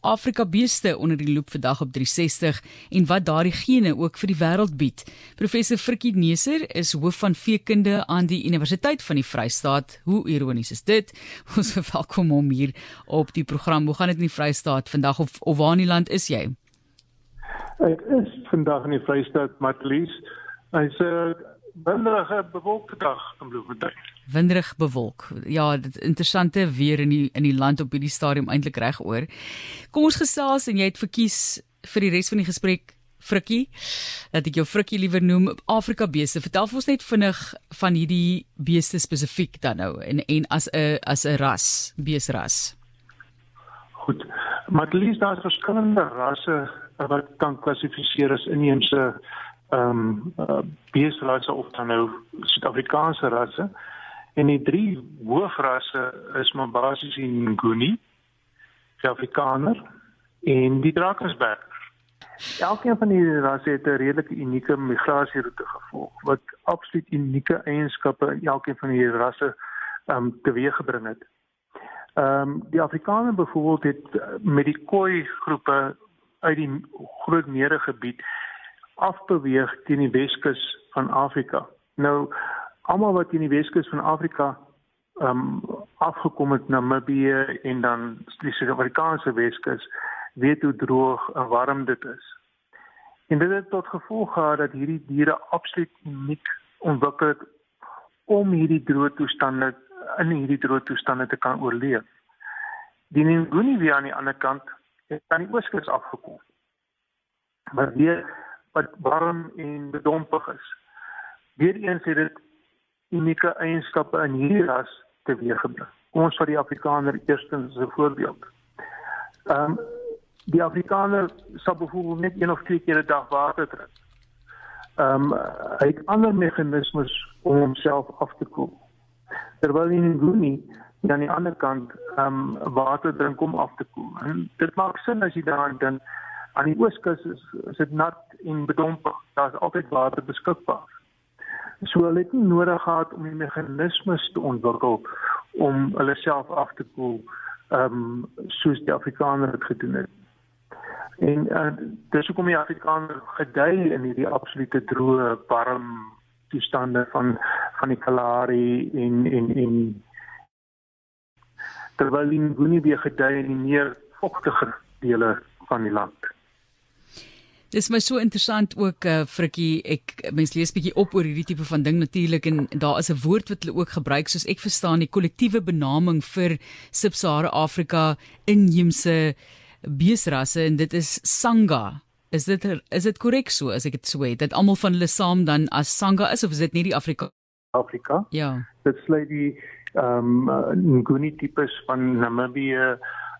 Afrika beeste onder die loop vandag op 360 en wat daardie gene ook vir die wêreld bied. Professor Frikkie Neser is hoof van veekunde aan die Universiteit van die Vrystaat. Hoe ironies is dit? Ons verwelkom hom hier op die program. Hoe gaan dit in die Vrystaat vandag of of waar in die land is jy? Ek is vandag in die Vrystaat, Matlies. Hy's 'n winderige bewolkte dag in Bloemfontein. Winderig bewolk. Ja, dit interessante weer in die in die land op hierdie stadium eintlik reg oor. Kom ons gesels en jy het verkies vir die res van die gesprek Frikkie dat ek jou Frikkie liewer noem Afrika beeste. Vertel ons net vinnig van hierdie beeste spesifiek dan nou en en as 'n as 'n ras, beesras. Goed. Maar lees daar verskillende rasse wat kan klassifiseer as inheemse ehm um, uh, beesrasse of dan nou Suid-Afrikaanse rasse. En die drie hoofrasse is maar basies die Nguni, die Afrikaner en die Drakensberg. Elkeen van hierdie rasse het 'n redelike unieke migrasieroute gevolg wat absoluut unieke eienskappe in elkeen van hierdie rasse ehm um, teweeggebring het. Ehm um, die Afrikaner byvoorbeeld het met die Khoi groepe uit die Groot Meregebied afbeweeg teen die Weskus van Afrika. Nou almal wat in die Weskus van Afrika ehm um, afgekom het na Namibië en dan die Suid-Afrikaanse Weskus weet hoe droog en warm dit is. En dit het tot gevolg gehad dat hierdie diere absoluut uniek ontwikkel het om hierdie droë toestande in hierdie droë toestande te kan oorleef. Die Nguni weer aan die ander kant het aan die ooskus afgekom. Maar weer wat warm en bedompig is. Weereens het dit unieke eienskappe in hierdie ras teweeggebring. Kom ons vat die Afrikaner eerstens as 'n voorbeeld. Ehm um, die Afrikaner sal byvoorbeeld net een of twee keer 'n dag water drink. Ehm um, hy het ander meganismes om homself af te koel. Terwyl in Nguni aan die ander kant ehm um, water drink om af te koel. En dit maak sin as jy daaraan dink aan die ooskus is, is dit nat en bedompig. Daar's altyd water beskikbaar. So hulle het nie nodig gehad om die meganismes te ontwikkel om hulle self af te koel, ehm um, soos die Afrikaners dit gedoen het. En uh, dis hoekom die Afrikaners gedei in hierdie absolute droë, warm toestande van van die Kalahari en en en terwyl die Nguni weer gedei in die meer vochtige dele van die land. Dis my so interessant ook uh, Frikkie ek mens lees bietjie op oor hierdie tipe van ding natuurlik en daar is 'n woord wat hulle ook gebruik soos ek verstaan die kollektiewe benaming vir Subsahara Afrika inheemse beesrasse en dit is Sangha. Is dit is dit korrek so as ek dit so het dat almal van hulle saam dan as Sangha is of is dit nie die Afrika Afrika? Ja. Dit sluit die ehm um, Nguni tipes van Namibië,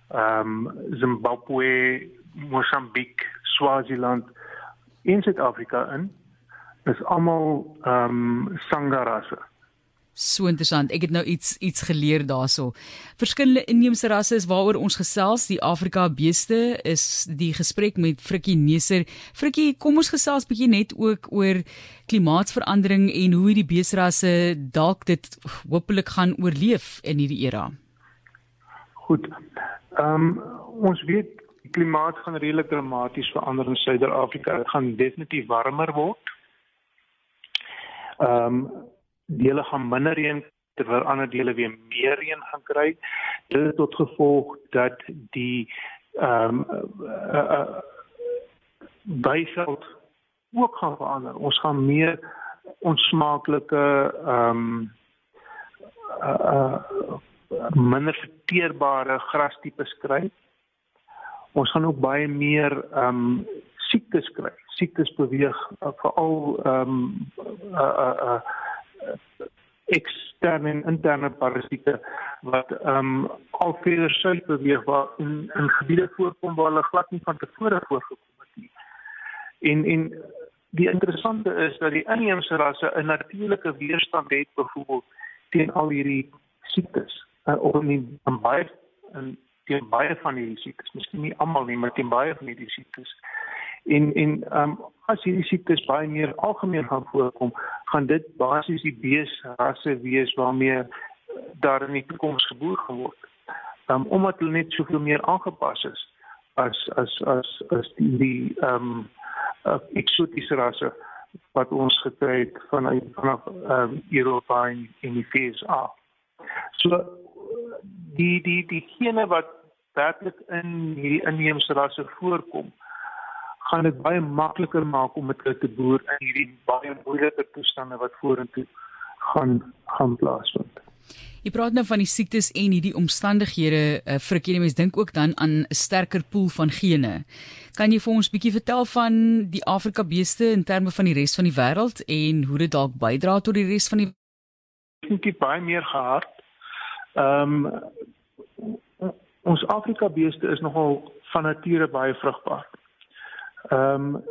ehm um, Zimbabwe, Mosambiek, Swaziland en Suid-Afrika in is almal ehm um, sangarasse. So interessant. Ek het nou iets iets geleer daaroor. Verskillende inheemse rasse is waaroor ons gesels. Die Afrika beeste is die gesprek met Frikkie Neser. Frikkie, kom ons gesels bietjie net ook oor klimaatsverandering en hoe hierdie beesrasse dalk dit hopelik gaan oorleef in hierdie era. Goed. Ehm um, ons weet die klimaat gaan redelik dramaties verander in Suider-Afrika. Dit gaan definitief warmer word. Ehm um, dele gaan minder reën terwyl ander dele weer meer reën gaan kry. Dit het tot gevolg dat die ehm um, uh, uh, uh, byveld ook gaan verander. Ons gaan meer onsmaaklike ehm um, uh, uh, minder verteerbare grastipes kry ons gaan ook baie meer ehm um, siektes kry. Siektes beweeg uh, veral ehm um, uh, uh, uh, eksterne en interne parasiete wat ehm um, al verder suid beweeg waar in in gebiede voorkom waar hulle glad nie van tevore voorgekom het nie. En en die interessante is dat die inheemse rasse 'n natuurlike weerstand het byvoorbeeld teen al hierdie siektes uh, of nie baie in teen baie van hierdie siektes, miskien nie almal nie, maar teen baie van hierdie siektes. En en ehm um, as hierdie siektes baie meer algemeen gaan voorkom, gaan dit basies die beesrasse wees waarmee daar in die toekoms geboor geword. Ehm um, omdat hulle net soveel meer aangepas is as as as as die die ehm um, uh, eksotiese rasse wat ons gekry het van vanaf ehm um, Europa en in die VSA. So die die die gene wat werklik in hierdie inheemse rasse voorkom gaan dit baie makliker maak om met hulle te boer in hierdie baie moeilike toestande wat vorentoe gaan gaan plaasvind. Jy praat nou van die siektes en hierdie omstandighede uh, vir hierdie mense dink ook dan aan 'n sterker pool van gene. Kan jy vir ons bietjie vertel van die Afrika beeste in terme van die res van die wêreld en hoe dit dalk bydra tot die res van die dink jy baie meer gehard. Ehm um, ons Afrika beeste is nogal van nature baie vrugbaar. Ehm um,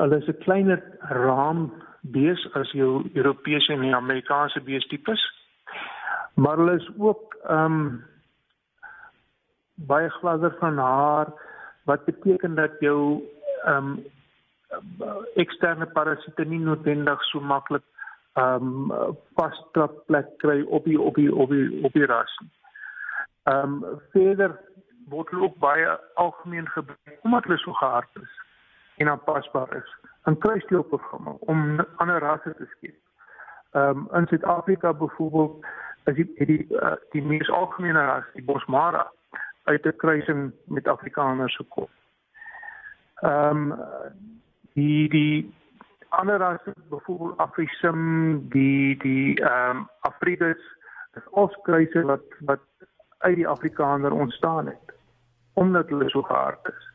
hulle is 'n kleiner raam bees as jou Europese en Amerikaanse beestipes. Maar hulle is ook ehm um, baie gladder van haar wat beteken dat jou ehm um, eksterne parasiete nie noodwendig so maklik ehm um, vastrap plek kry op die op die op die op die ras. Ehm um, verder word hulle ook baie algemeen gebruik omdat hulle so gehard is en aanpasbaar is in kruisloopprogramme om ander rasse te skep. Ehm um, in Suid-Afrika byvoorbeeld is die die, uh, die mees algemene ras die Bosmara uit 'n kruising met Afrikaners gekom. Ehm um, die die ander rasse byvoorbeeld Afrisim, die die ehm um, Afrides is ons kruise wat wat uit die Afrikaner ontstaan het omdat hulle so gehard is.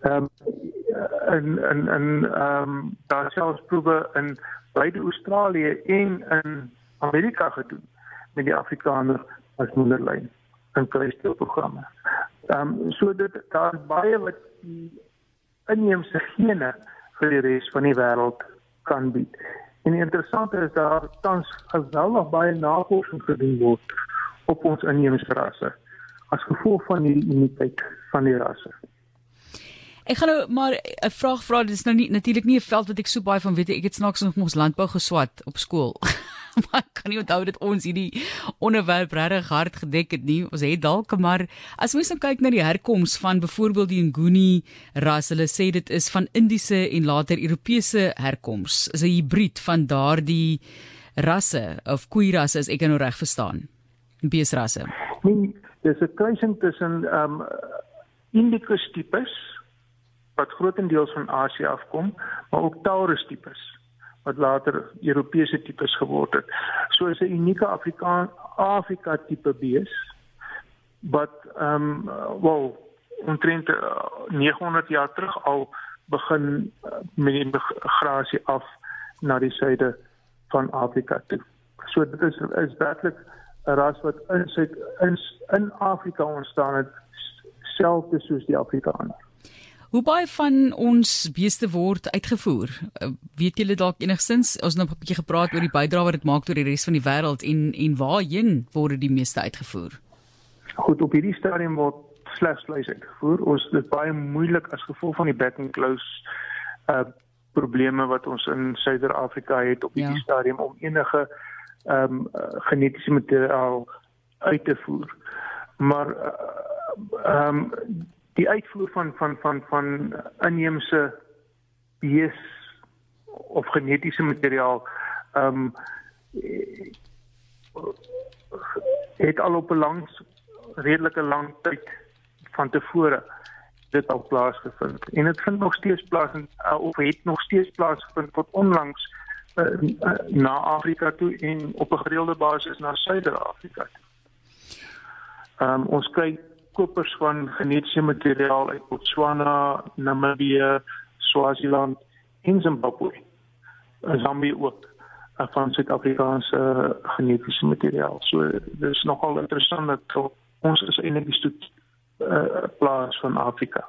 Ehm um, in in in ehm um, daar selfs proewe in beide Australië en in Amerika gedoen met die Afrikaner as moederlyn in kruisdeelprogramme. Ehm um, so dit daar baie wat die inheemse gene vir die res van die wêreld kan bied. En die interessante is daar tans geweldig baie navorsing gedoen word op ons inheemse rasse as gevolg van die unimiteit van die rasse. Ek gaan nou maar 'n vraag vra. Dit is nou nie natuurlik nie 'n veld wat ek so baie van weet. Ek het snaaks nog ons landbou geswat op skool. maar kan nie onthou dat ons hierdie onderwerp regtig hard gedek het nie. Ons het dalk maar as mens nou kyk na die herkoms van byvoorbeeld die Nguni ras, hulle sê dit is van Indiese en later Europese herkoms. Is 'n hibrid van daardie rasse of koeirasse as ek nou reg verstaan. Beesrasse. Nee, dis 'n kruising tussen ehm um, Indicus tipes wat grootendeels van Asië afkom, maar ook Taurus tipes wat later Europese tipes geword het. So is 'n unieke Afrika Afrika tipe bees wat ehm um, wel omtrent uh, eh, 900 jaar terug al begin uh, met die migrasie af na die suide van Afrika toe. So dit is is werklik 'n ras wat in in in Afrika ontstaan het selfs soos die Afrikaner. Hoe baie van ons beeste word uitgevoer? Uh, weet julle dalk enigstens ons nou 'n bietjie gepraat oor die bydrae wat dit maak tot die res van die wêreld en en waarheen word die meeste uitgevoer? Goed, op hierdie stadium word slegs vleis uitgevoer. Ons dit baie moeilik as gevolg van die back and close uh probleme wat ons in Suider-Afrika het op hierdie ja. stadium om enige ehm um, uh, genetiese materiaal uit te voer. Maar ehm uh, um, die uitvoer van van van van inheemse bees of genetiese materiaal ehm um, het al op 'n lang redelike lang tyd van tevore dit al plaasgevind en dit vind nog steeds plaas in, uh, of het nog steeds plaasgevind tot onlangs na Afrika toe en op 'n gereelde basis na Suider-Afrika. Ehm um, ons kyk kopers van genetiese materiaal uit Botswana, Namibië, Swaziland en Zimbabwe. Zambie ook eh, van Suid-Afrikaanse genetiese materiaal. So dis nogal interessant dat ons is eintlik die stoet uh, plaas van Afrika.